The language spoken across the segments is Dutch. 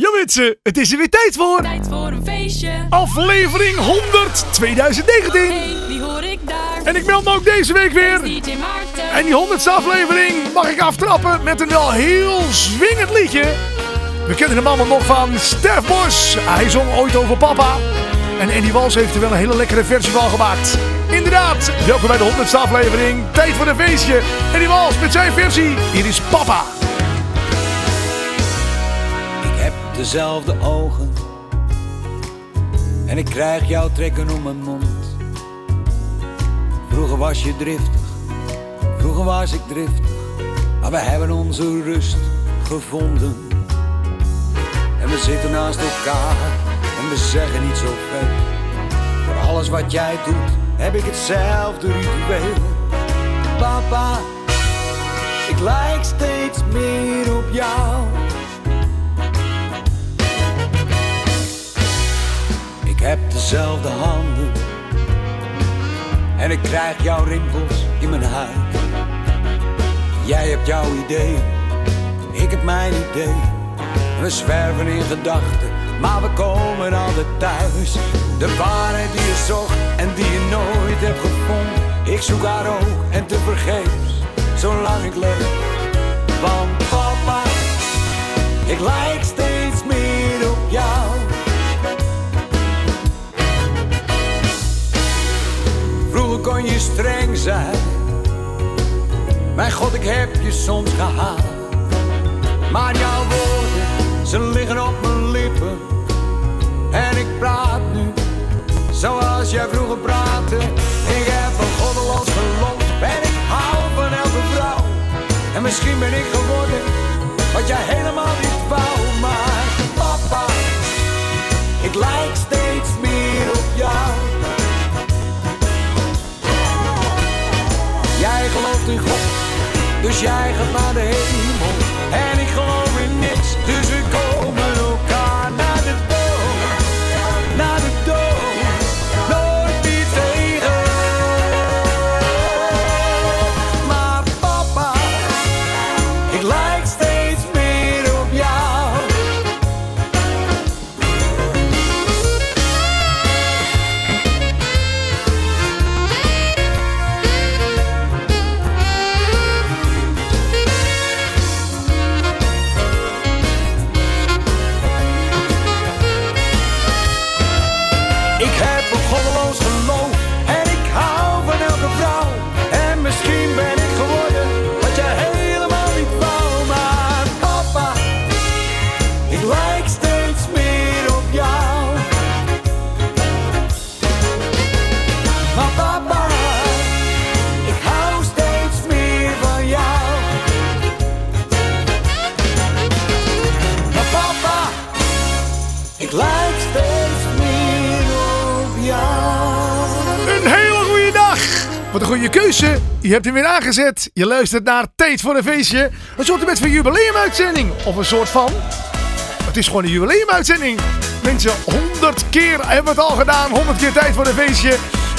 Ja mensen, het is er weer tijd voor. Tijd voor een feestje. Aflevering 100 2019. Hey, die hoor ik daar. En ik meld me ook deze week weer. DJ Maarten. En die 100ste aflevering mag ik aftrappen met een wel heel zwingend liedje. We kennen hem allemaal nog van Stef Bos. Hij zong ooit over papa. En Andy Wals heeft er wel een hele lekkere versie van gemaakt. Inderdaad, welkom bij de 100ste aflevering. Tijd voor een feestje. Andy Wals met zijn versie. Hier is papa. Dezelfde ogen en ik krijg jouw trekken om mijn mond. Vroeger was je driftig, vroeger was ik driftig, maar we hebben onze rust gevonden. En we zitten naast elkaar en we zeggen niet zo veel. Voor alles wat jij doet heb ik hetzelfde ritueel. Papa, ik lijk steeds meer op jou. Ik heb dezelfde handen en ik krijg jouw rimpels in mijn huid. Jij hebt jouw idee, ik heb mijn idee. We zwerven in gedachten, maar we komen altijd thuis. De waarheid die je zocht en die je nooit hebt gevonden. Ik zoek haar ook en te vergeefs, zolang ik leef. Want papa, ik lijk steeds Vroeger kon je streng zijn. Mijn god, ik heb je soms gehaald. Maar jouw woorden, ze liggen op mijn lippen. En ik praat nu zoals jij vroeger praatte. Ik heb een goddeloos geloof en ik hou van elke vrouw. En misschien ben ik geworden wat jij helemaal dus jij gaat naar de hemel. Goede keuze. Je hebt hem weer aangezet. Je luistert naar Tijd voor een feestje. Een soort met van jubileumuitzending. Of een soort van... Het is gewoon een jubileumuitzending. Mensen, 100 keer hebben we het al gedaan. 100 keer tijd voor een feestje.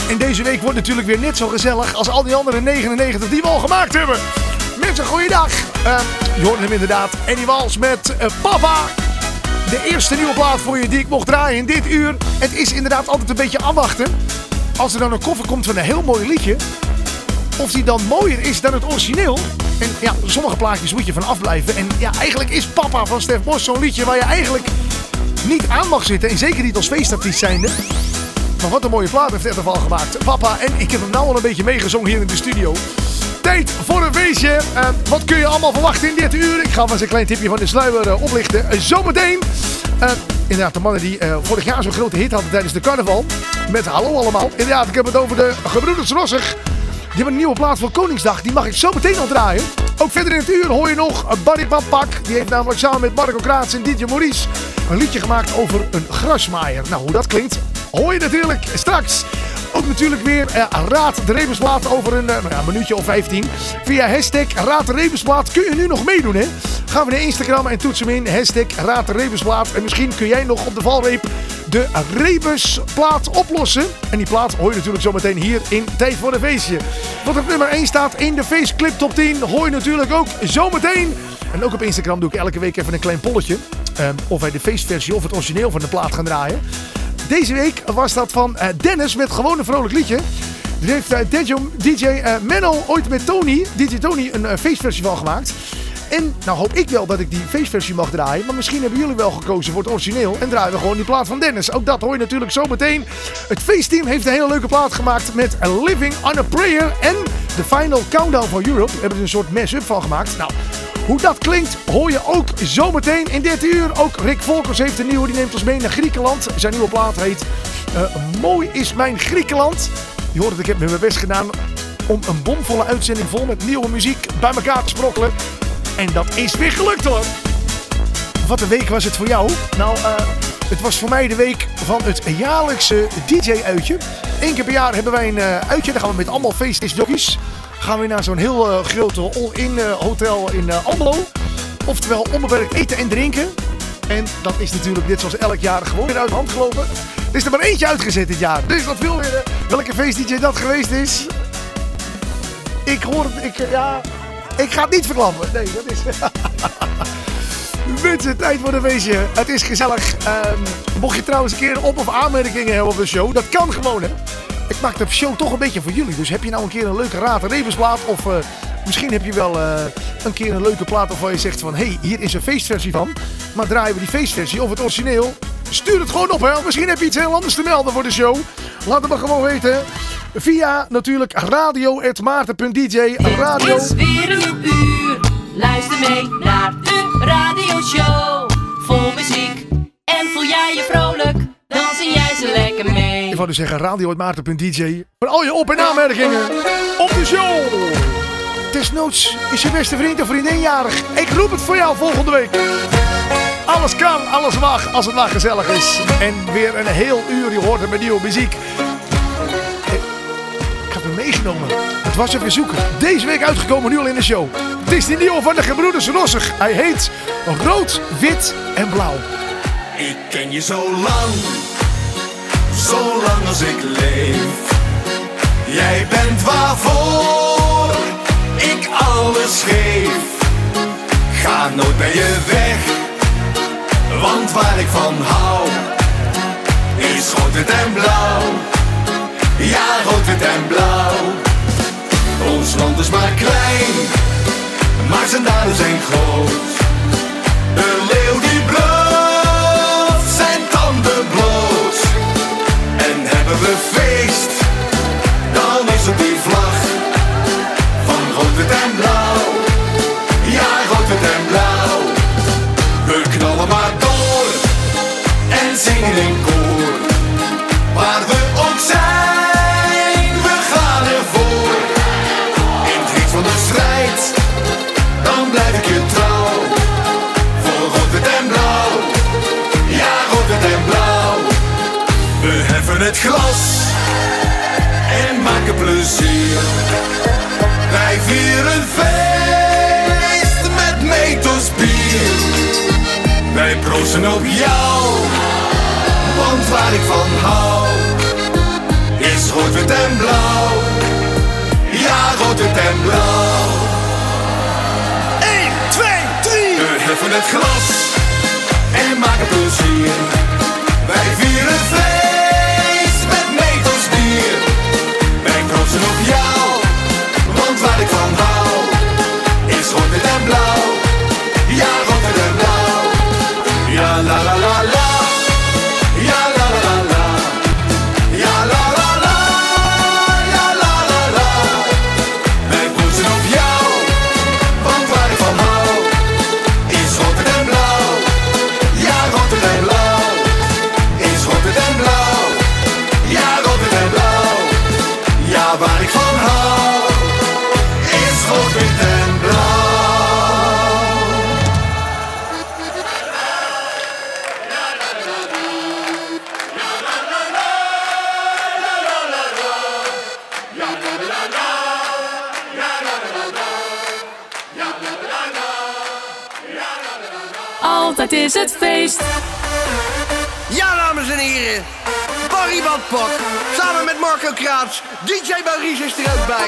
En deze week wordt natuurlijk weer net zo gezellig als al die andere 99 die we al gemaakt hebben. Mensen, goeiedag. Uh, je hoort hem inderdaad. Annie Wals met eh, Papa. De eerste nieuwe plaat voor je die ik mocht draaien in dit uur. Het is inderdaad altijd een beetje afwachten. Als er dan een koffer komt van een heel mooi liedje. Of die dan mooier is dan het origineel. En ja, sommige plaatjes moet je van afblijven. En ja, eigenlijk is Papa van Stef Bos zo'n liedje waar je eigenlijk niet aan mag zitten. En zeker niet als feestartiest zijnde. Maar wat een mooie plaat heeft Ed al gemaakt. Papa, en ik heb hem nou al een beetje meegezongen hier in de studio. Tijd voor een feestje. Eh, wat kun je allemaal verwachten in dit uur? Ik ga maar eens een klein tipje van de sluier eh, oplichten. Eh, zometeen. Eh, inderdaad, de mannen die eh, vorig jaar zo'n grote hit hadden tijdens de carnaval. Met Hallo allemaal. Inderdaad, ik heb het over de gebroeders Rossig. Die hebben een nieuwe plaat voor Koningsdag. Die mag ik zo meteen al draaien. Ook verder in het uur hoor je nog Barry van Pak. Die heeft namelijk samen met Marco Kraats en DJ Maurice een liedje gemaakt over een grasmaaier. Nou, hoe dat klinkt, hoor je natuurlijk straks. Natuurlijk weer eh, Raad de Rebensplaat over een, eh, nou een minuutje of 15. Via hashtag Raad de Rebensplaat kun je nu nog meedoen, hè? Gaan we naar Instagram en toets hem in. Hashtag Raad de Rebensplaat. En misschien kun jij nog op de valreep de Rebusplaat oplossen. En die plaat hoor je natuurlijk zometeen hier in Tijd voor een Feestje. Wat op nummer 1 staat in de Faceclip Top 10 hoor je natuurlijk ook zometeen. En ook op Instagram doe ik elke week even een klein polletje. ehm, of wij de feestversie of het origineel van de plaat gaan draaien. Deze week was dat van eh, Dennis met gewoon een vrolijk liedje. Die heeft eh, DJ, DJ eh, Menno ooit met Tony, DJ Tony, een feestversie van gemaakt. En nou hoop ik wel dat ik die feestversie mag draaien. Maar misschien hebben jullie wel gekozen voor het origineel. En draaien we gewoon die plaat van Dennis. Ook dat hoor je natuurlijk zo meteen. Het feestteam heeft een hele leuke plaat gemaakt met Living on a Prayer. En de Final Countdown van Europe. Hebben ze een soort mash-up van gemaakt. Nou, hoe dat klinkt hoor je ook zometeen in 13 uur. Ook Rick Volkers heeft een nieuwe. Die neemt ons mee naar Griekenland. Zijn nieuwe plaat heet eh, Mooi is mijn Griekenland. Je hoort het, ik heb mijn best gedaan om een bomvolle uitzending vol met nieuwe muziek bij elkaar te sprokkelen. En dat is weer gelukt hoor. Wat een week was het voor jou? Nou, eh, het was voor mij de week van het jaarlijkse DJ-uitje. Eén keer per jaar hebben wij een eh, uitje. Dan gaan we met allemaal feestdisjockeys. Gaan we naar zo'n heel eh, grote all-in eh, hotel in Almelo. Oftewel onbeperkt eten en drinken. En dat is natuurlijk dit zoals elk jaar gewoon weer uit de hand gelopen. Er is er maar eentje uitgezet dit jaar. Dus wat wil je? Welke feest-DJ dat geweest is? Ik hoor het, ik, ja, ik ga het niet verklappen. Nee, dat is... Mensen, tijd voor een feestje. Het is gezellig. Ehm, mocht je trouwens een keer op- of aanmerkingen hebben op de show, dat kan gewoon hè. Ik maak de show toch een beetje voor jullie. Dus heb je nou een keer een leuke raad en levensplaat of eh, misschien heb je wel eh, een keer een leuke plaat waarvan je zegt van hé, hey, hier is een feestversie van. Maar draaien we die feestversie of het origineel? Stuur het gewoon op hè. Misschien heb je iets heel anders te melden voor de show. Laat het maar gewoon weten. Via natuurlijk radio.maarten.dj. Radio. Het is weer een uur. Luister mee naar de radioshow. Vol muziek. En voel jij je vrolijk? Dan zie jij ze lekker mee. Ik wou dus zeggen radio.maarten.dj. Voor al je op- en aanmerkingen op de show. Desnoods is je beste vriend of vriendin jarig. Ik roep het voor jou volgende week. Alles kan, alles mag, als het maar gezellig is. En weer een heel uur, je hoort het met nieuwe muziek. Ik heb hem meegenomen. Het was even zoeken. Deze week uitgekomen, nu al in de show. Het is die nieuwe van de gebroeders Rossig. Hij heet Rood, Wit en Blauw. Ik ken je zo lang, zo lang als ik leef. Jij bent waarvoor ik alles geef. Ga nooit bij je weg, want waar ik van hou is rood, wit en blauw. Ja, rood, wit en blauw. Ons land is maar klein, maar zijn daden zijn groot. De leeuw die bluft feest, dan is het die vlag van rood, en blauw. Ja, rood, en blauw. We knallen maar door en zingen in koor. Plezier. Wij vieren feest met meters bier. Wij proosten op jou, want waar ik van hou is rood, wit en blauw. Ja, rood, wit en blauw. 1, 2, 3. We heffen het glas en maken plezier. Wij vieren feest Want waar ik van hou is rood, en blauw. Ja, rood, en blauw. Ja, la la la la. Het feest. Ja, dames en heren. Barry Badpak, samen met Marco Kraats. DJ Maurice is er ook bij.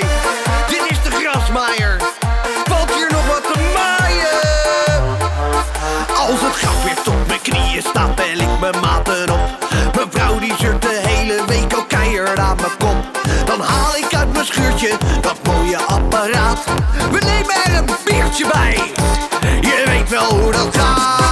Dit is de grasmaaier. Valt hier nog wat te maaien? Als het gras weer tot mijn knieën staat, bel ik mijn maten op. Mijn vrouw die zeurt de hele week ook keihard aan mijn kop. Dan haal ik uit mijn schuurtje dat mooie apparaat. We nemen er een biertje bij. Je weet wel hoe dat gaat.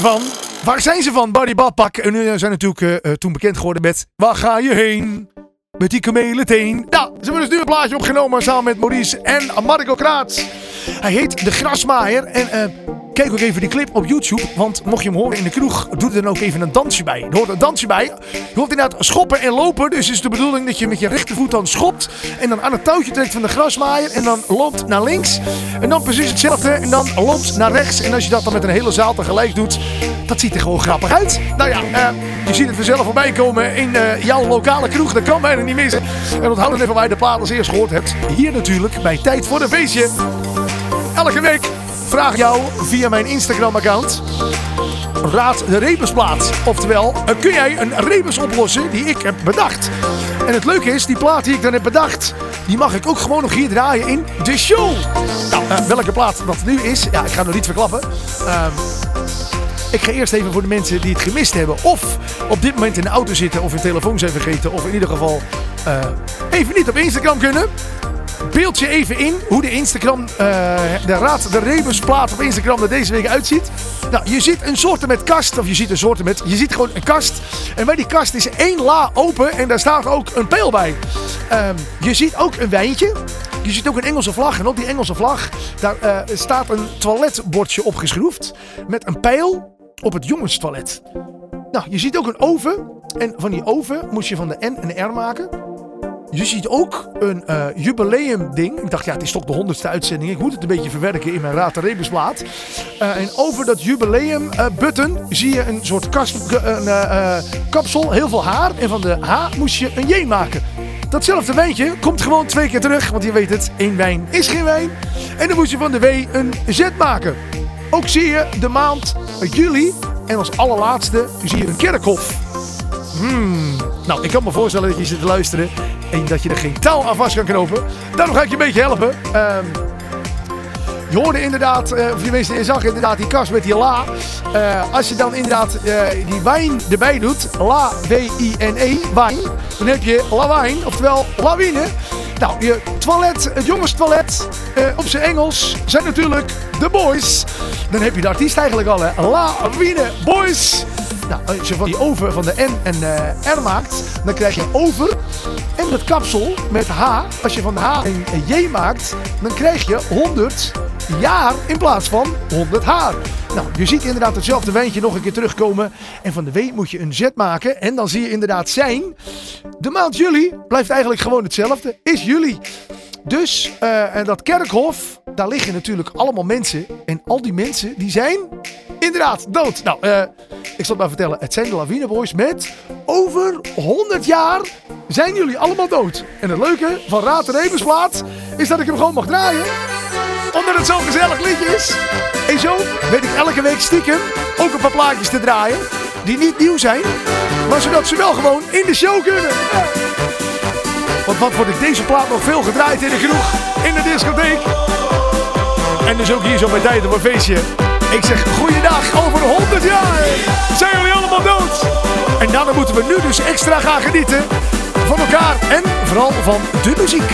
Van? Waar zijn ze van? Barry Badpak. En nu zijn natuurlijk eh, eh, toen bekend geworden met Waar ga je heen? Met die kameleteen. Nou, ze hebben dus nu een plaatje opgenomen samen met Maurice en Marco Kraats. Hij heet De Grasmaaier. En eh, kijk ook even die clip op YouTube. Want mocht je hem horen in de kroeg, doe er dan ook even een dansje bij. Er hoort een dansje bij. Je hoort inderdaad schoppen en lopen. Dus het is de bedoeling dat je met je rechtervoet dan schopt. En dan aan het touwtje trekt van de grasmaaier. En dan loopt naar links. En dan precies hetzelfde. En dan loopt naar rechts. En als je dat dan met een hele zaal tegelijk doet. Dat ziet er gewoon grappig uit. Nou ja, eh, je ziet het vanzelf voorbij komen in eh, jouw lokale kroeg. Dat kan bijna niet missen. En onthoud dan even waar je de plaat als eerst gehoord hebt. Hier natuurlijk bij Tijd voor een Feestje. Elke week vraag jou via mijn Instagram-account. Raad de rebusplaat. Oftewel, eh, kun jij een rebus oplossen die ik heb bedacht? En het leuke is, die plaat die ik dan heb bedacht, die mag ik ook gewoon nog hier draaien in de show. Nou, eh, welke plaat dat nu is, ja, ik ga nog niet verklappen. Ehm, ik ga eerst even voor de mensen die het gemist hebben. Of op dit moment in de auto zitten of hun telefoon zijn vergeten. Of in ieder geval eh, even niet op Instagram kunnen. Beeld je even in hoe de Instagram, eh, de Raad de Rebusplaat op Instagram er deze week uitziet. Nou, je ziet een soort met kast, of je ziet een soort met, je ziet gewoon een kast. En bij die kast is één la open en daar staat ook een pijl bij. Ehm, je ziet ook een wijntje. Je ziet ook een Engelse vlag. En op die Engelse vlag, daar eh, staat een toiletbordje opgeschroefd. Met een pijl op het jongenstoilet. Nou, je ziet ook een oven. En van die oven moest je van de N een R maken. Je ziet ook een eh jubileum ding. Ik dacht, ja, het is toch de honderdste uitzending. Ik moet het een beetje verwerken in mijn Raad de Rebusplaat. Eh, en over dat jubileum eh, zie je een soort kast, een, eh, eh, kapsel, heel veel haar. En van de H moest je een J maken. Datzelfde wijntje komt gewoon twee keer terug. Want je weet het, één wijn is geen wijn. En dan moest je van de W een Z maken. Ook zie je de maand juli. En als allerlaatste zie je een kerkhof. Hmm. Nou, ik kan me voorstellen dat je zit te luisteren en dat je er geen touw aan vast kan knopen. Daarom ga ik je een beetje helpen. Ehm, je hoorde inderdaad, eh, of je zag inderdaad die kast met die la. Eh, als je dan inderdaad eh, die wijn erbij doet, la, W-I-N-E, wijn, dan heb je lawijn, oftewel lawine. Nou, je toilet, het jongenstoilet, op zijn Engels, zijn natuurlijk de boys. Dan heb je de artiest eigenlijk al, hè. Lawine Boys. Nou, als je van die over van de N en eh, R maakt, dan krijg je over. En het kapsel met H, als je van H een J maakt, dan krijg je 100 jaar in plaats van 100 haar. Nou, je ziet inderdaad hetzelfde wijntje nog een keer terugkomen. En van de W moet je een Z maken. En dan zie je inderdaad zijn. De maand juli blijft eigenlijk gewoon hetzelfde. Is juli. Dus, eh, en dat kerkhof, daar liggen natuurlijk allemaal mensen. En al die mensen, die zijn inderdaad dood. Nou, eh, ik zal het maar vertellen. Het zijn de Lawine Boys met over 100 jaar zijn jullie allemaal dood. En het leuke van Raad en Rebensplaat is dat ik hem gewoon mag draaien. Omdat het zo'n gezellig liedje is. En zo weet ik elke week stiekem ook een paar plaatjes te draaien. Die niet nieuw zijn. Maar zodat ze wel gewoon in de show kunnen. Wat wordt ik deze plaat nog veel gedraaid in de kroeg, in de discotheek. En dus ook hier zo bij tijd op feestje. Ik zeg goeiedag, over 100 jaar zijn jullie allemaal dood. En daarom moeten we nu dus extra gaan genieten van elkaar en vooral van de muziek.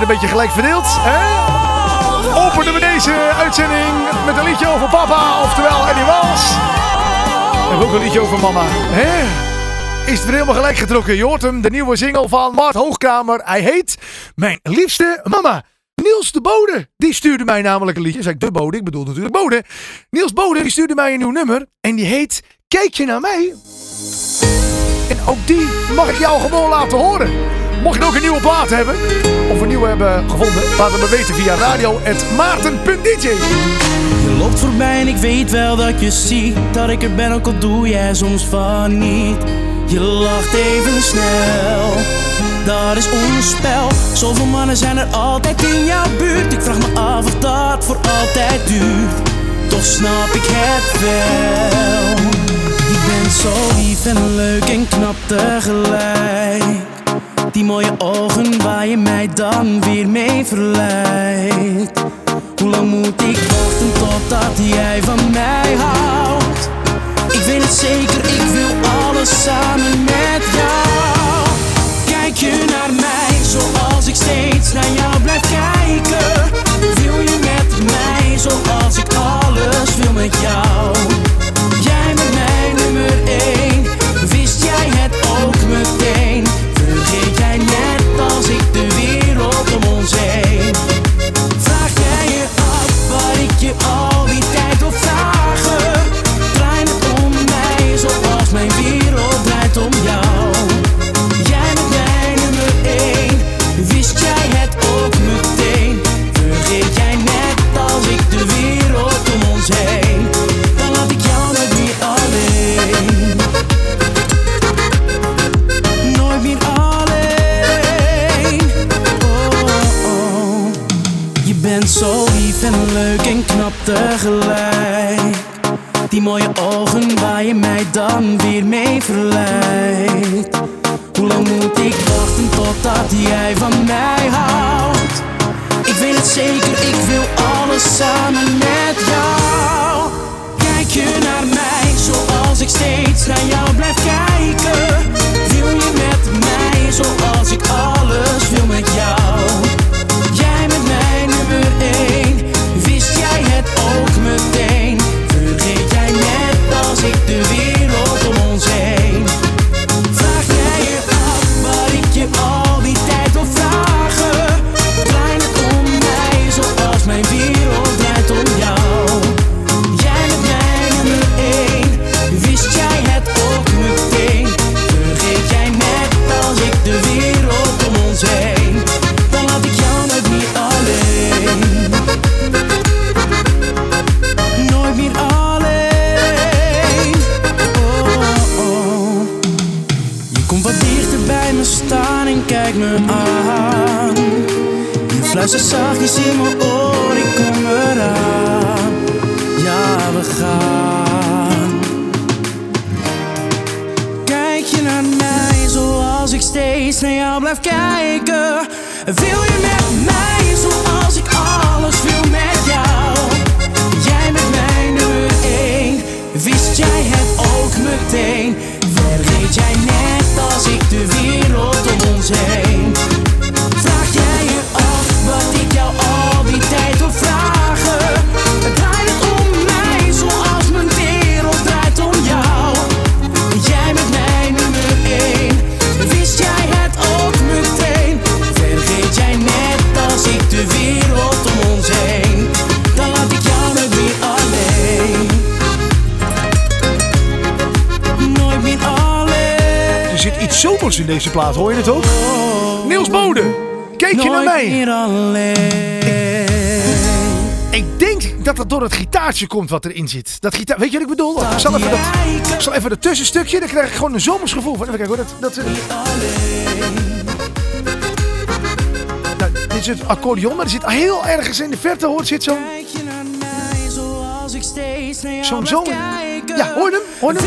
Een beetje gelijk verdeeld. Hè? Openen we deze uitzending met een liedje over papa, oftewel Eddie Wals. En ook een liedje over mama. Hè? Is het weer helemaal gelijk getrokken? Je hoort hem, de nieuwe single van Mart Hoogkamer. Hij heet Mijn Liefste Mama. Niels de Bode, die stuurde mij namelijk een liedje. Zeg ik de Bode, ik bedoel natuurlijk Bode. Niels Bode, die stuurde mij een nieuw nummer. En die heet Kijk je naar mij? En ook die mag ik jou gewoon laten horen. Mocht je ook een nieuwe plaat hebben, of een nieuwe hebben gevonden, laat het me weten via radio.maarten.dj. Je loopt voorbij en ik weet wel dat je ziet dat ik er ben, ook al doe jij soms van niet. Je lacht even snel, dat is ons spel. Zoveel mannen zijn er altijd in jouw buurt. Ik vraag me af of dat voor altijd duurt. Toch snap ik het wel. Je bent zo lief en leuk en knap tegelijk. Die mooie ogen waar je mij dan weer mee verleidt. Hoe lang moet ik wachten totdat jij van mij houdt? Ik weet het zeker, ik wil alles samen met jou. Kijk je naar mij zoals ik steeds naar jou blijf kijken? Dan weer mee verleidt. Hoe lang moet ik wachten totdat jij van mij houdt? Ik weet het zeker, ik wil alles samen met jou. Kijk je naar mij zoals ik steeds naar jou blijf kijken? Steeds naar jou blijf kijken? Wil je in deze plaat, hoor je het ook? Niels Bode, kijk je naar mij? Ik denk dat het door het gitaartje komt wat erin zit. Dat gitaar, weet je wat ik bedoel? Ik zal even dat, ik zal even dat tussenstukje, dan krijg ik gewoon een zomers gevoel van. Even kijken hoor, dat, dat, nou, dit is het accordeon, maar er zit heel ergens in de verte, hoort zit zo'n... Zo'n zoon. Ja, hoor hem? Hoor hem?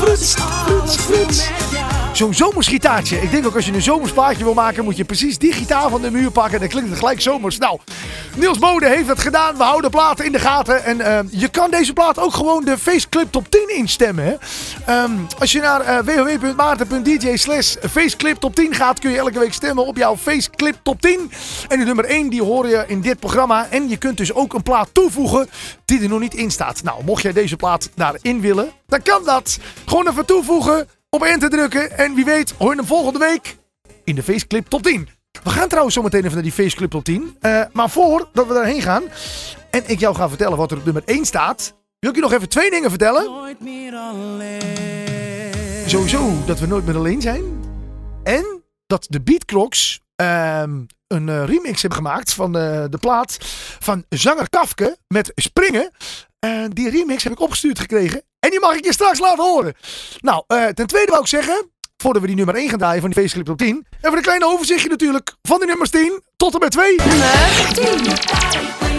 Fruits, fruits, fruits. Zo'n zomersgitaartje. Ik denk ook als je een zomersplaatje wil maken, moet je precies die gitaar van de muur pakken. Dan klinkt het gelijk zomers. Nou, Niels Bode heeft het gedaan. We houden platen in de gaten. En eh, je kan deze plaat ook gewoon de Faceclip Top 10 instemmen. Ehm, als je naar eh, www.maarten.dj slash Faceclip Top 10 gaat, kun je elke week stemmen op jouw Faceclip Top 10. En de nummer 1 die hoor je in dit programma. En je kunt dus ook een plaat toevoegen die er nog niet in staat. Nou, mocht jij deze plaat daarin willen, dan kan dat. Gewoon even toevoegen, op enter drukken. En wie weet, hoor je hem volgende week in de Faceclip Top 10. We gaan trouwens zo meteen even naar die Faceclip Top 10. Eh, maar voordat we daarheen gaan en ik jou ga vertellen wat er op nummer 1 staat, wil ik je nog even twee dingen vertellen. Nooit meer alleen. Sowieso dat we nooit meer alleen zijn. En dat de Beatcrocks ehm, een eh, remix hebben gemaakt van eh, de plaat van zanger Kafke met Springen. En die remix heb ik opgestuurd gekregen. En die mag ik je straks laten horen. Nou, uh, ten tweede wou ik zeggen, voordat we die nummer 1 gaan draaien van die feestclip op 10. Even een klein overzichtje natuurlijk van die nummers 10 tot en met 2. Nummer 10.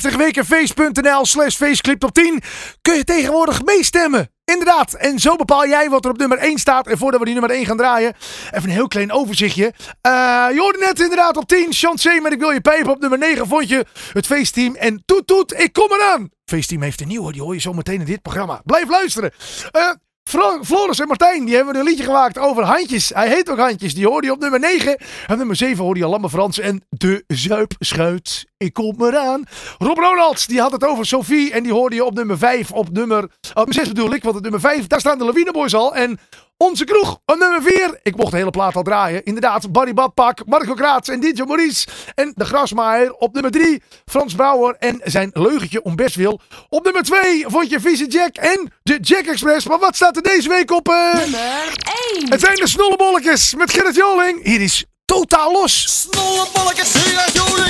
www.52wekenfeest.nl slash faceclip top 10 kun je tegenwoordig meestemmen. Inderdaad, en zo bepaal jij wat er op nummer 1 staat. En voordat we die nummer 1 gaan draaien, even een heel klein overzichtje. Eh, je hoorde net inderdaad op 10, Chancé met Ik wil je pijpen. Op nummer 9 vond je het feestteam en Toet Toet, ik kom eraan. Feestteam heeft een nieuwe, die hoor je zo meteen in dit programma. Blijf luisteren. Eh, Fro- Floris en Martijn, die hebben een liedje gemaakt over handjes. Hij heet ook handjes. Die hoorde je op nummer 9. En nummer 7 hoorde je Lamme Frans en De Zuipschuit. Ik kom eraan. Rob Ronalds, die had het over Sophie. En die hoorde je op nummer 5. Op nummer 6 bedoel ik, want op nummer 5, daar staan de Lawineboys al. En onze kroeg op nummer 4. Ik mocht de hele plaat al draaien. Inderdaad, Barry Badpak, Marco Kraats en DJ Maurice. En de Grasmaaier op nummer 3. Frans Brouwer en zijn leugentje om best wil. Op nummer 2 vond je Vieze Jack en de Jack Express. Maar wat staat er deze week op? eh? Nummer 1. Het zijn de snollebolletjes met Gerrit Joling. Hier is Totaal Los.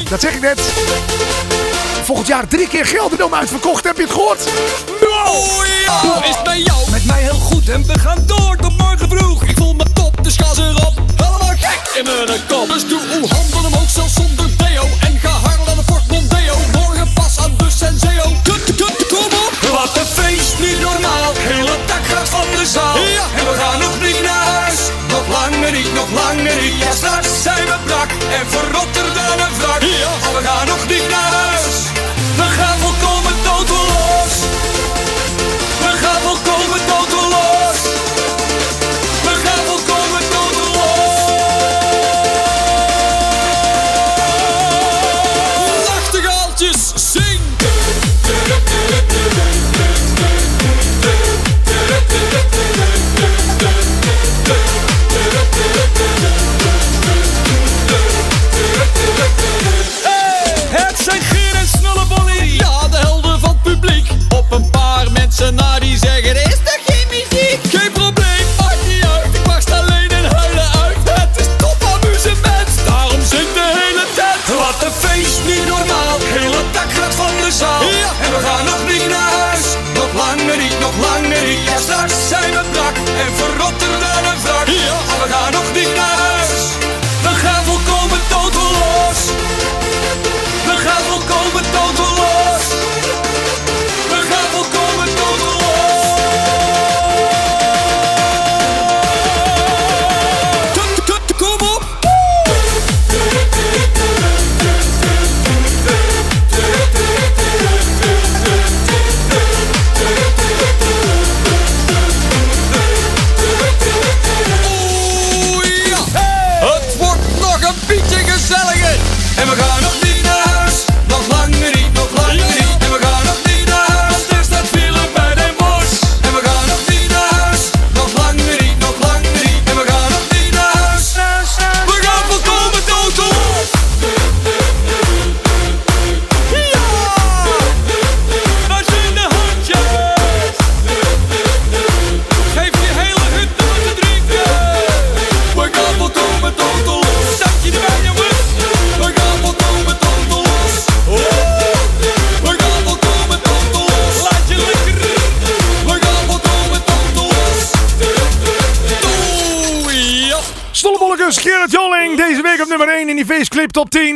Dat zeg ik net. Volgend jaar drie keer Gelderdoom uitverkocht. Heb je het gehoord? Oh ja! Hoe is het bij jou? Met mij heel goed en we gaan door tot morgen vroeg. Ik voel me top, dus gas erop. Gek in mijn kop. Dus doe uw handen omhoog, zelfs zonder deo. En ga harder dan een Ford Mondeo. Morgen pas aan de Senseo. Kut, kut, kom op. Wat een feest, niet normaal. Hele dak gaat van de zaal. En we gaan nog niet naar huis. Nog langer niet, nog langer niet. Ja, straks zijn we brak. En verrotter dan een wrak. En we gaan nog niet naar huis. We gaan nog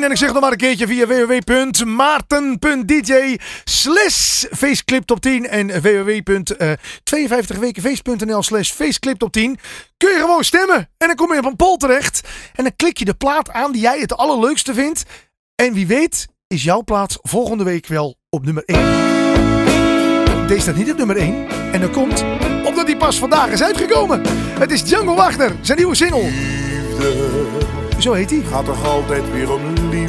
En ik zeg nog maar een keertje via www.maarten.dj slash Faceclip Top 10. En www.52wekenfeest.nl slash Faceclip Top 10. Kun je gewoon stemmen. En dan kom je op een poll terecht. En dan klik je de plaat aan die jij het allerleukste vindt. En wie weet is jouw plaat volgende week wel op nummer 1. Deze staat niet op nummer 1. En dat komt omdat die pas vandaag is uitgekomen. Het is Django Wagner, zijn nieuwe single. Zo heet hij. Gaat toch altijd weer om liefde?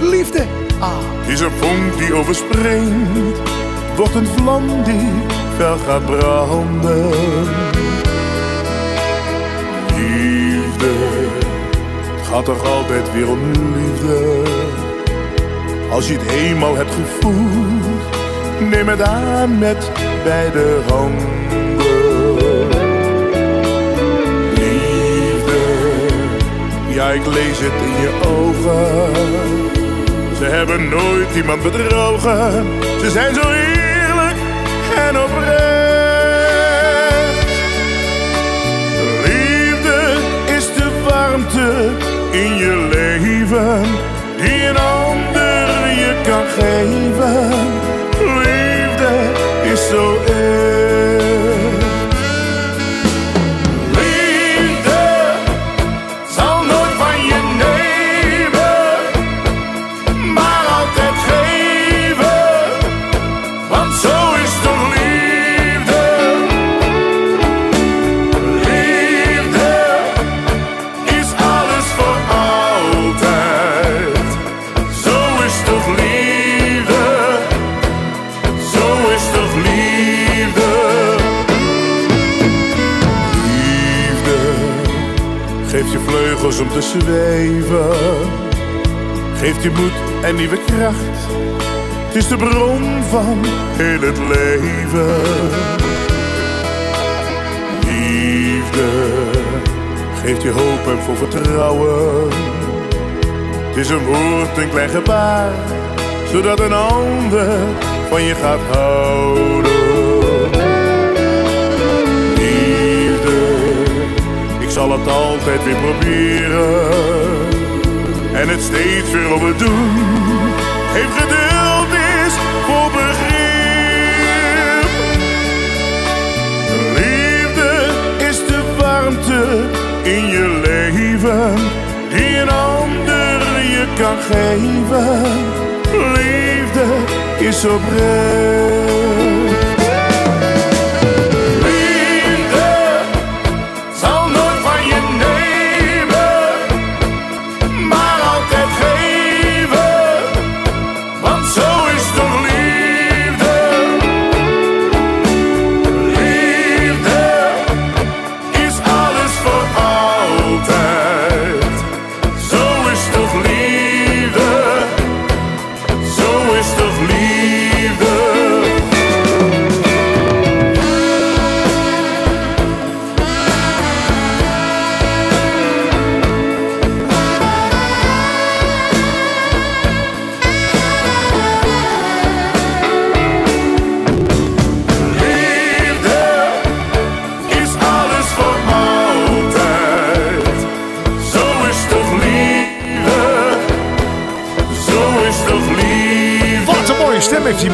Liefde. Ah. Is een vonk die overspringt, wordt een vlam die fel gaat branden. Liefde, het gaat toch altijd weer om liefde. Als je het eenmaal hebt gevoeld, neem het aan met beide handen. Ja ik lees het in je ogen. Ze hebben nooit iemand bedrogen. Ze zijn zo eerlijk en oprecht. Liefde is de warmte in je leven die een ander je kan geven. Liefde is zo echt. Te zweven. Geeft je moed en nieuwe kracht. Het is de bron van heel het leven. Liefde geeft je hoop en vol vertrouwen. Het is een woord, een klein gebaar, zodat een ander van je gaat houden. Het altijd weer proberen. En het steeds weer op het doen. Heeft geduld is voor begrip. Liefde is de warmte in je leven die een ander je kan geven. Liefde is oprecht.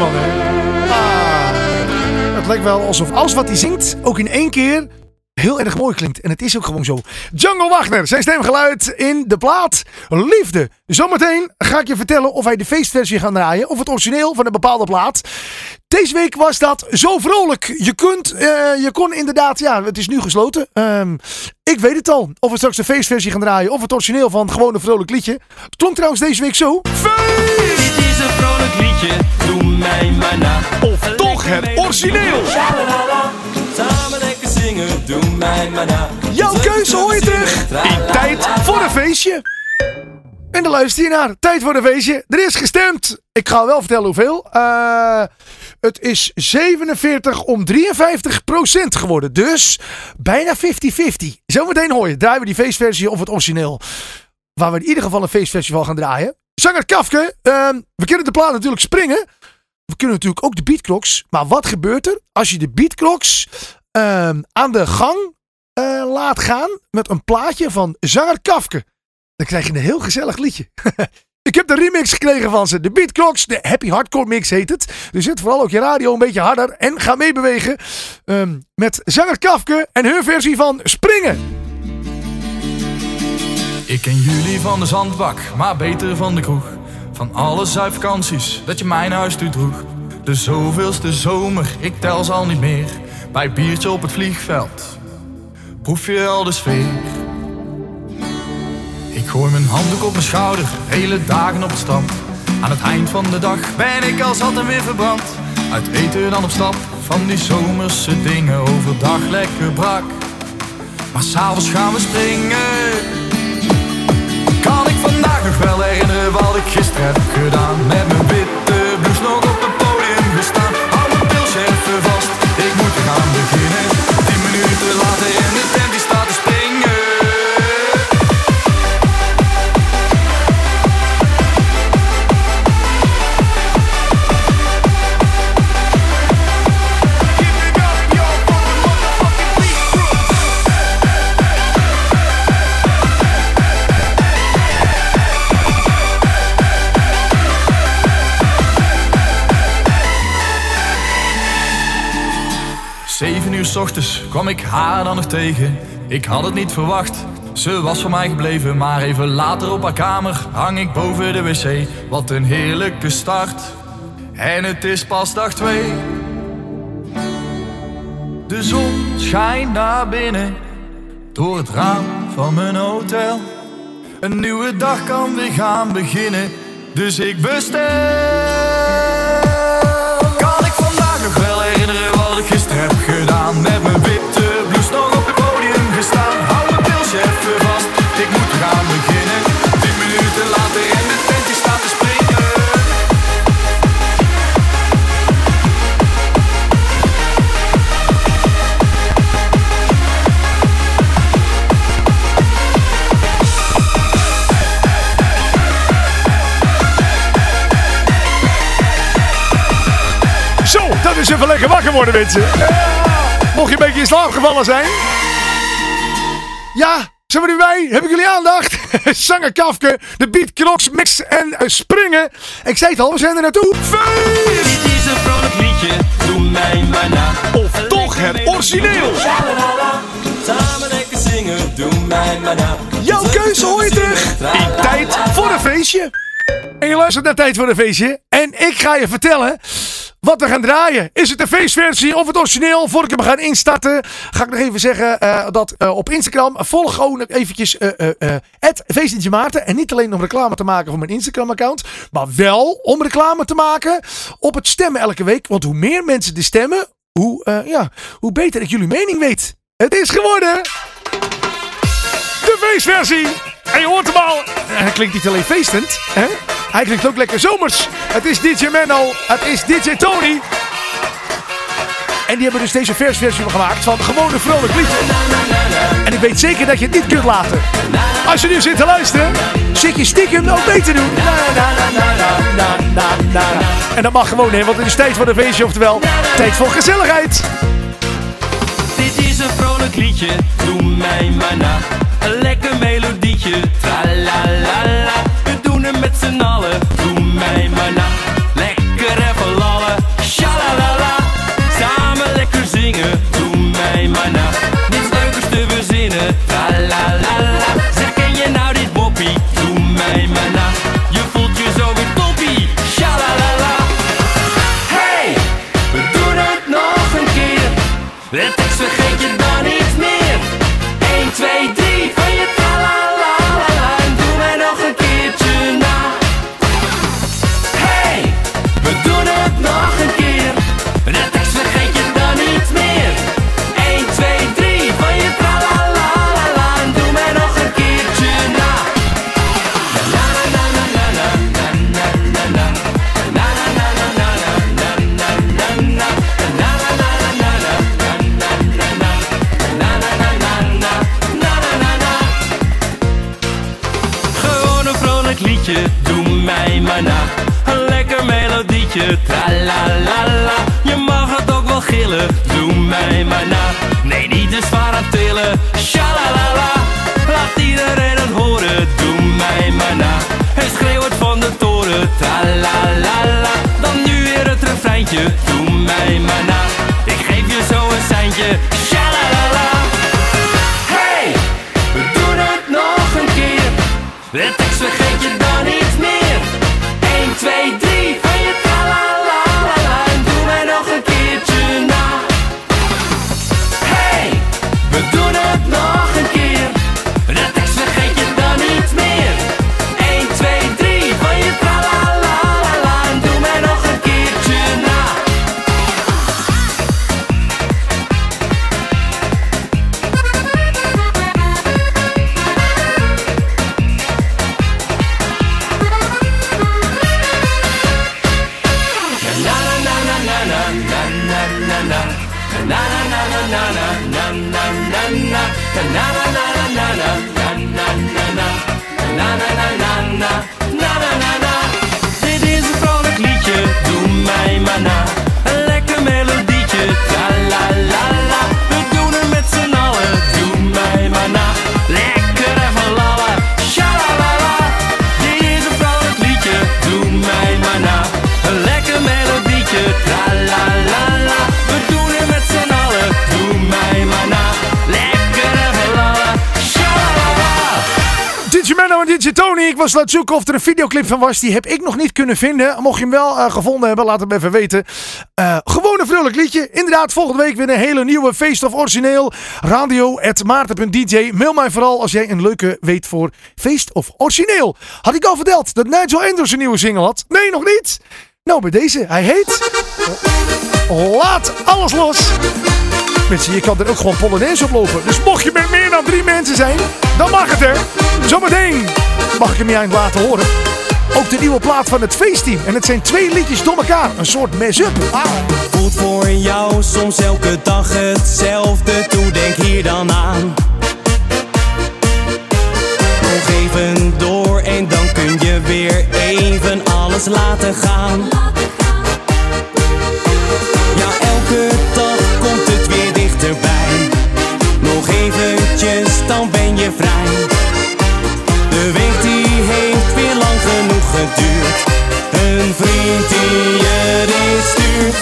Ah, het lijkt wel alsof alles wat hij zingt ook in één keer heel erg mooi klinkt. En het is ook gewoon zo. Jungle Wagner, zijn stemgeluid in de plaat Liefde. Zometeen ga ik je vertellen of wij de feestversie gaan draaien. Of het origineel van een bepaalde plaat. Deze week was dat zo vrolijk. Je, kunt, eh, je kon inderdaad, ja, het is nu gesloten. Ehm, ik weet het al. Of we straks de feestversie gaan draaien. Of het origineel van gewoon een vrolijk liedje. Het klonk trouwens deze week zo. Feest! Is een vrolijk liedje, doe mij maar na. Of toch het origineel. Samen lekker zingen, doe mij maar na. Jouw keuze hoor je terug in Tijd voor een Feestje. En dan luister je naar Tijd voor een Feestje. Er is gestemd. Ik ga wel vertellen hoeveel. Eh, het is 47 om 53 procent geworden. Dus bijna 50-50. Zometeen hoor je. Draaien we die feestversie of het origineel. Waar we in ieder geval een feestversie van gaan draaien. Zanger Kafke. ehm, we kunnen de plaat natuurlijk springen. We kunnen natuurlijk ook de beatclocks. Maar wat gebeurt er als je de beatclocks ehm, aan de gang eh, laat gaan met een plaatje van zanger Kafke? Dan krijg je een heel gezellig liedje. Ik heb de remix gekregen van ze. De Beatclocks, de Happy Hardcore Mix heet het. Dus zet vooral ook je radio een beetje harder en ga meebewegen ehm, met zanger Kafke en hun versie van Springen. Ik ken jullie van de zandbak, maar beter van de kroeg. Van alle zuipvakanties dat je mijn huis toe droeg. De zoveelste zomer, ik tel ze al niet meer. Bij biertje op het vliegveld proef je al de sfeer. Ik gooi mijn handdoek op mijn schouder, hele dagen op het strand. Aan het eind van de dag ben ik al zat en weer verbrand. Uit eten dan op stap, van die zomerse dingen overdag lekker brak. Maar s'avonds gaan we springen. Nog wel herinneren wat ik gisteren heb gedaan Met mijn witte kwam ik haar dan nog tegen. Ik had het niet verwacht, ze was voor mij gebleven. Maar even later op haar kamer hang ik boven de wc. Wat een heerlijke start. En het is pas dag twee. De zon schijnt naar binnen door het raam van mijn hotel. Een nieuwe dag kan weer gaan beginnen, dus ik bestel. Eens even lekker wakker worden, mensen. Ja. Mocht je een beetje in slaap gevallen zijn. Ja, zijn we nu bij? Heb ik jullie aandacht? Zanger Kafke, de Beat Crocs, Mix en eh, Springen. Ik zei het al, we zijn er naartoe. Feest! Dit is een vrolijk liedje, doe mij maar na. Of toch het origineel. Samen lekker zingen, doe mij maar na. Jouw keuze hoor je terug in Tijd voor een Feestje. En je luistert naar Tijd voor een Feestje. En ik ga je vertellen wat we gaan draaien. Is het de feestversie of het origineel? Voor ik hem ga instarten, ga ik nog even zeggen eh, dat eh, op Instagram volg gewoon eventjes eh eh, het Feestje Maarten. En niet alleen om reclame te maken voor mijn Instagram account, maar wel om reclame te maken op het stemmen elke week. Want hoe meer mensen er stemmen, hoe, ja, hoe beter ik jullie mening weet. Het is geworden de feestversie. En je hoort hem al. Hij klinkt niet alleen feestend. Hè? Hij klinkt ook lekker zomers. Het is DJ Menno. Het is DJ Tony. En die hebben dus deze versversie gemaakt van gewoon een vrolijk liedje. En ik weet zeker dat je het niet kunt laten. Als je nu zit te luisteren, zit je stiekem ook mee te doen. En dat mag gewoon, hè, want het is tijd voor een feestje, oftewel tijd voor gezelligheid. Is een vrolijk liedje, doe mij maar na. Een lekker melodietje, tralalala. We doen het met z'n allen, doe mij maar na. Lekker even lallen, shalalala. Samen lekker zingen, doe mij maar na. Ik was aan het zoeken of er een videoclip van was. Die heb ik nog niet kunnen vinden. Mocht je hem wel eh, gevonden hebben, laat het even weten. Eh, gewoon een vrolijk liedje. Inderdaad, volgende week weer een hele nieuwe Feest of Origineel. Radio maarten.dj. Mail mij vooral als jij een leuke weet voor Feest of Origineel. Had ik al verteld dat Nigel Andrews een nieuwe single had? Nee, nog niet. Nou, bij deze. Hij heet... Laat alles los. Mensen, je kan er ook gewoon Polonaise oplopen. Dus mocht je met meer dan drie mensen zijn, dan mag het er. Zometeen mag ik hem je aan laten horen. Ook de nieuwe plaat van het feestteam. En het zijn twee liedjes door elkaar. Een soort mess-up. Ah. Voelt voor jou soms elke dag hetzelfde. Toe denk hier dan aan. Nog even door en dan kun je weer even alles laten gaan. Ja, elke dag komt het weer dichterbij. Nog eventjes, dan ben je vrij. De winkel een vriend die je is stuurt.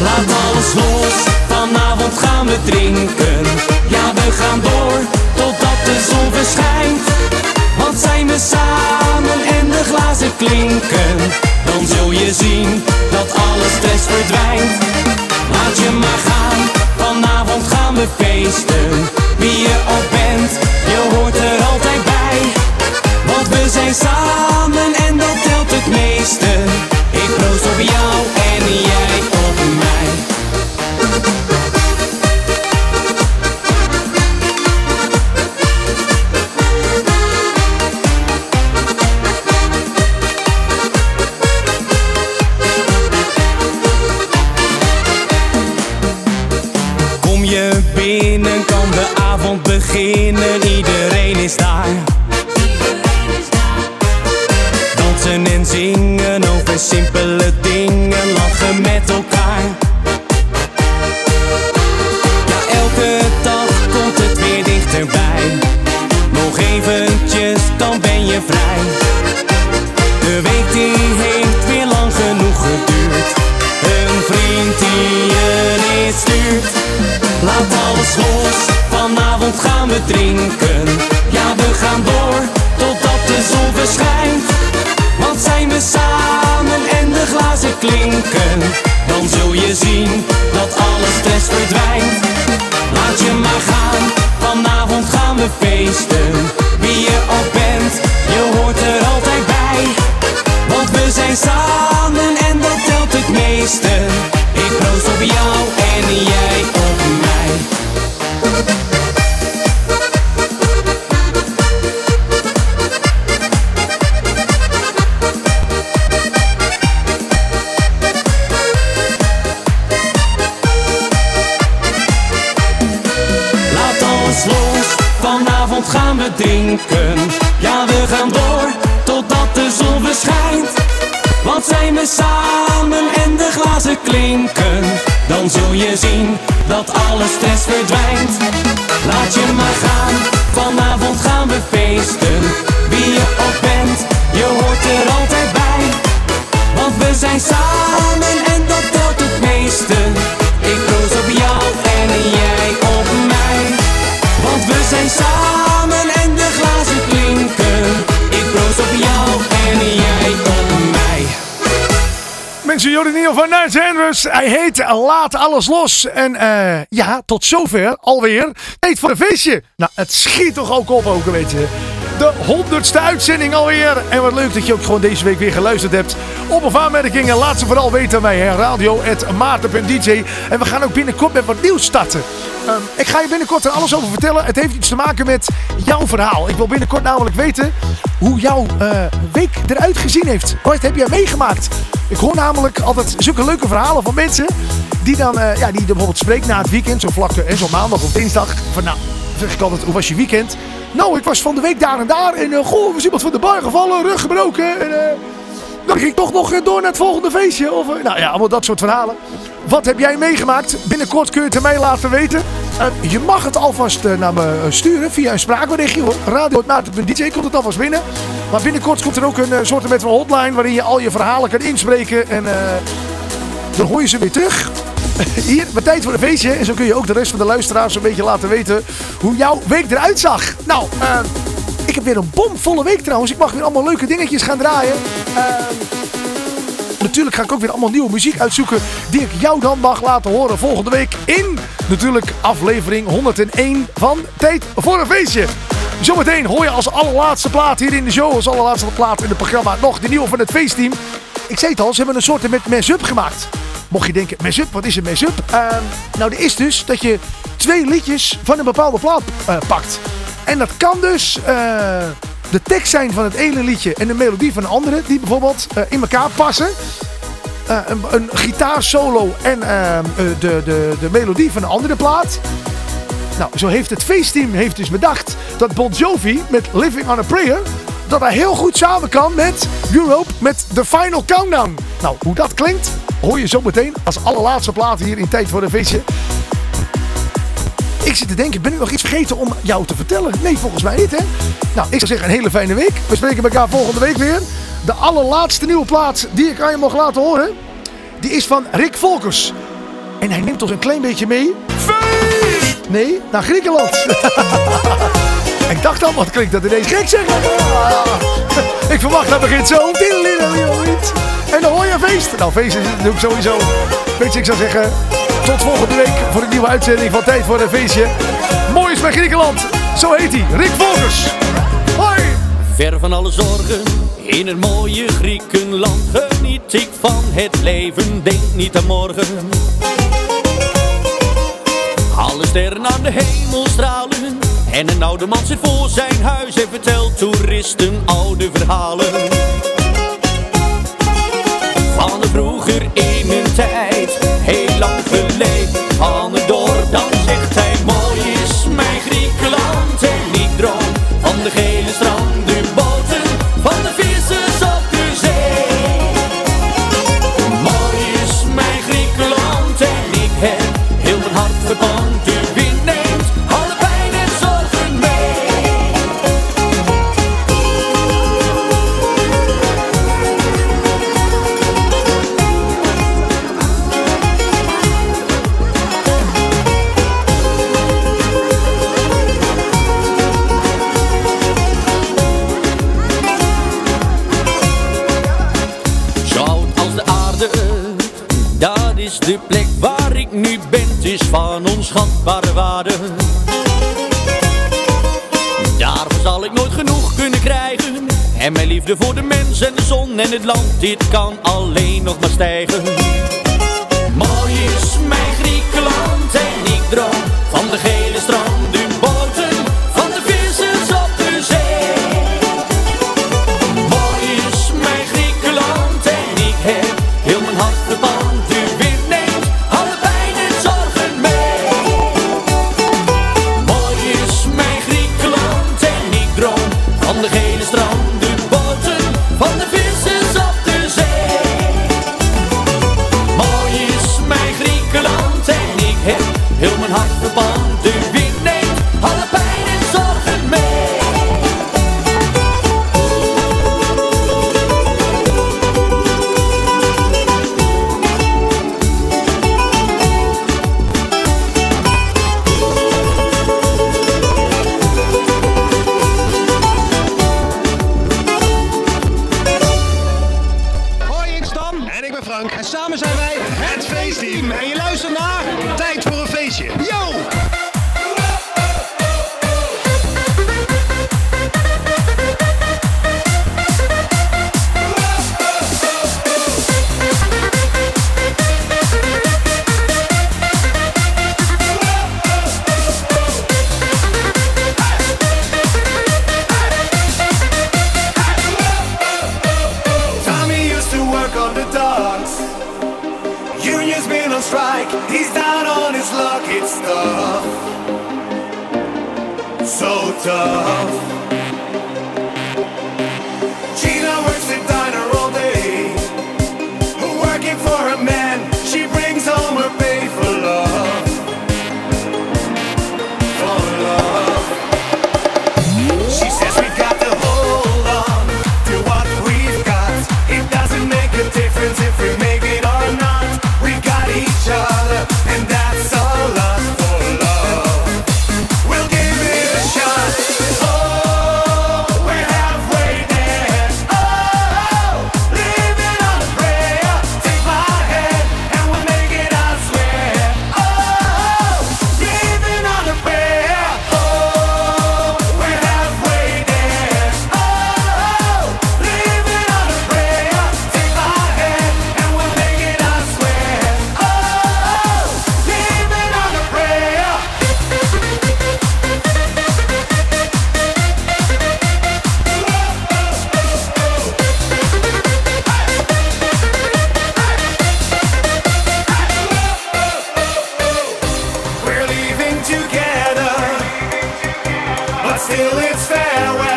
Laat alles los, vanavond gaan we drinken. Ja, we gaan door, totdat de zon verschijnt. Want zijn we samen en de glazen klinken. Dan zul je zien dat alle stress verdwijnt. Laat je maar gaan, vanavond gaan we feesten. Wie je ook bent, je hoort er zijn samen en dat telt het meeste. Ik proost op jou Hij heet Laat Alles Los. En eh, ja, tot zover alweer. Tijd voor een feestje. Nou, het schiet toch ook op ook, weet je. De honderdste uitzending alweer. En wat leuk dat je ook gewoon deze week weer geluisterd hebt. Op of aanmerkingen, laat ze vooral weten bij hè, radio.maarten.dj. En we gaan ook binnenkort met wat nieuws starten. Ehm, ik ga je binnenkort er alles over vertellen. Het heeft iets te maken met jouw verhaal. Ik wil binnenkort namelijk weten hoe jouw eh, week eruit gezien heeft. Wat heb jij meegemaakt? Ik hoor namelijk altijd zulke leuke verhalen van mensen die dan, eh, ja, die bijvoorbeeld spreken na het weekend, zo vlak en zo maandag of dinsdag. Van nou, zeg ik altijd, hoe was je weekend? Nou, ik was van de week daar en daar en uh, goh, was iemand van de bar gevallen, rug gebroken en eh, dan ging ik toch nog eh, door naar het volgende feestje. Of, eh, nou ja, allemaal dat soort verhalen. Wat heb jij meegemaakt? Binnenkort kun je het mij laten weten. Eh, je mag het alvast eh, naar me eh, sturen via een spraakberichtje hoor. Radio.maarten.dj komt het alvast binnen. Maar binnenkort komt er ook een soort met van hotline waarin je al je verhalen kan inspreken. En eh, dan hoor je ze weer terug. Hier, bij tijd voor een feestje. En zo kun je ook de rest van de luisteraars een beetje laten weten hoe jouw week eruit zag. Nou, eh, ik heb weer een bomvolle week trouwens. Ik mag weer allemaal leuke dingetjes gaan draaien. Eh, Natuurlijk ga ik ook weer allemaal nieuwe muziek uitzoeken die ik jou dan mag laten horen volgende week in natuurlijk aflevering 101 van Tijd voor een Feestje. Zometeen hoor je als allerlaatste plaat hier in de show, als allerlaatste plaat in het programma, nog de nieuwe van het feestteam. Ik zei het al, ze hebben een soort met mess-up gemaakt. Mocht je denken, mess-up, wat is een mess-up? Ehm, nou, dat is dus dat je twee liedjes van een bepaalde plaat eh, pakt. En dat kan dus eh, de tekst zijn van het ene liedje en de melodie van de andere, die bijvoorbeeld eh, in elkaar passen. Een, een gitaarsolo en ehm, eh, de, de, de melodie van een andere plaat. Nou, zo heeft het feestteam heeft dus bedacht dat Bon Jovi met Living on a Prayer... dat hij heel goed samen kan met Europe met The Final Countdown. Nou, hoe dat klinkt, hoor je zo meteen als allerlaatste plaat hier in Tijd voor een Feestje. Ik zit te denken, ben ik nog iets vergeten om jou te vertellen? Nee, volgens mij niet, hè? Nou, ik zou zeggen, een hele fijne week. We spreken elkaar volgende week weer. De allerlaatste nieuwe plaat die ik aan je mag laten horen... die is van Rick Volkers. En hij neemt ons een klein beetje mee... Nee, naar Griekenland. ik dacht al, wat klinkt dat ineens gek zeg. Ik verwacht dat begint zo. En dan hoor je feest. Nou, feest is het sowieso. Weet je, ik zou zeggen, tot volgende week voor een nieuwe uitzending van Tijd voor een Feestje. Mooi is bij Griekenland. Zo heet hij, Rick Volkers. Hoi! Ver van alle zorgen, in het mooie Griekenland geniet ik van het leven, denk niet aan morgen. Alle sterren aan de hemel stralen en een oude man zit voor zijn huis en vertelt toeristen oude verhalen. Alle vroeger in een tijd, heel lang geleden. en het land, dit kan alleen nog maar stijgen. Man. together, but still it's farewell.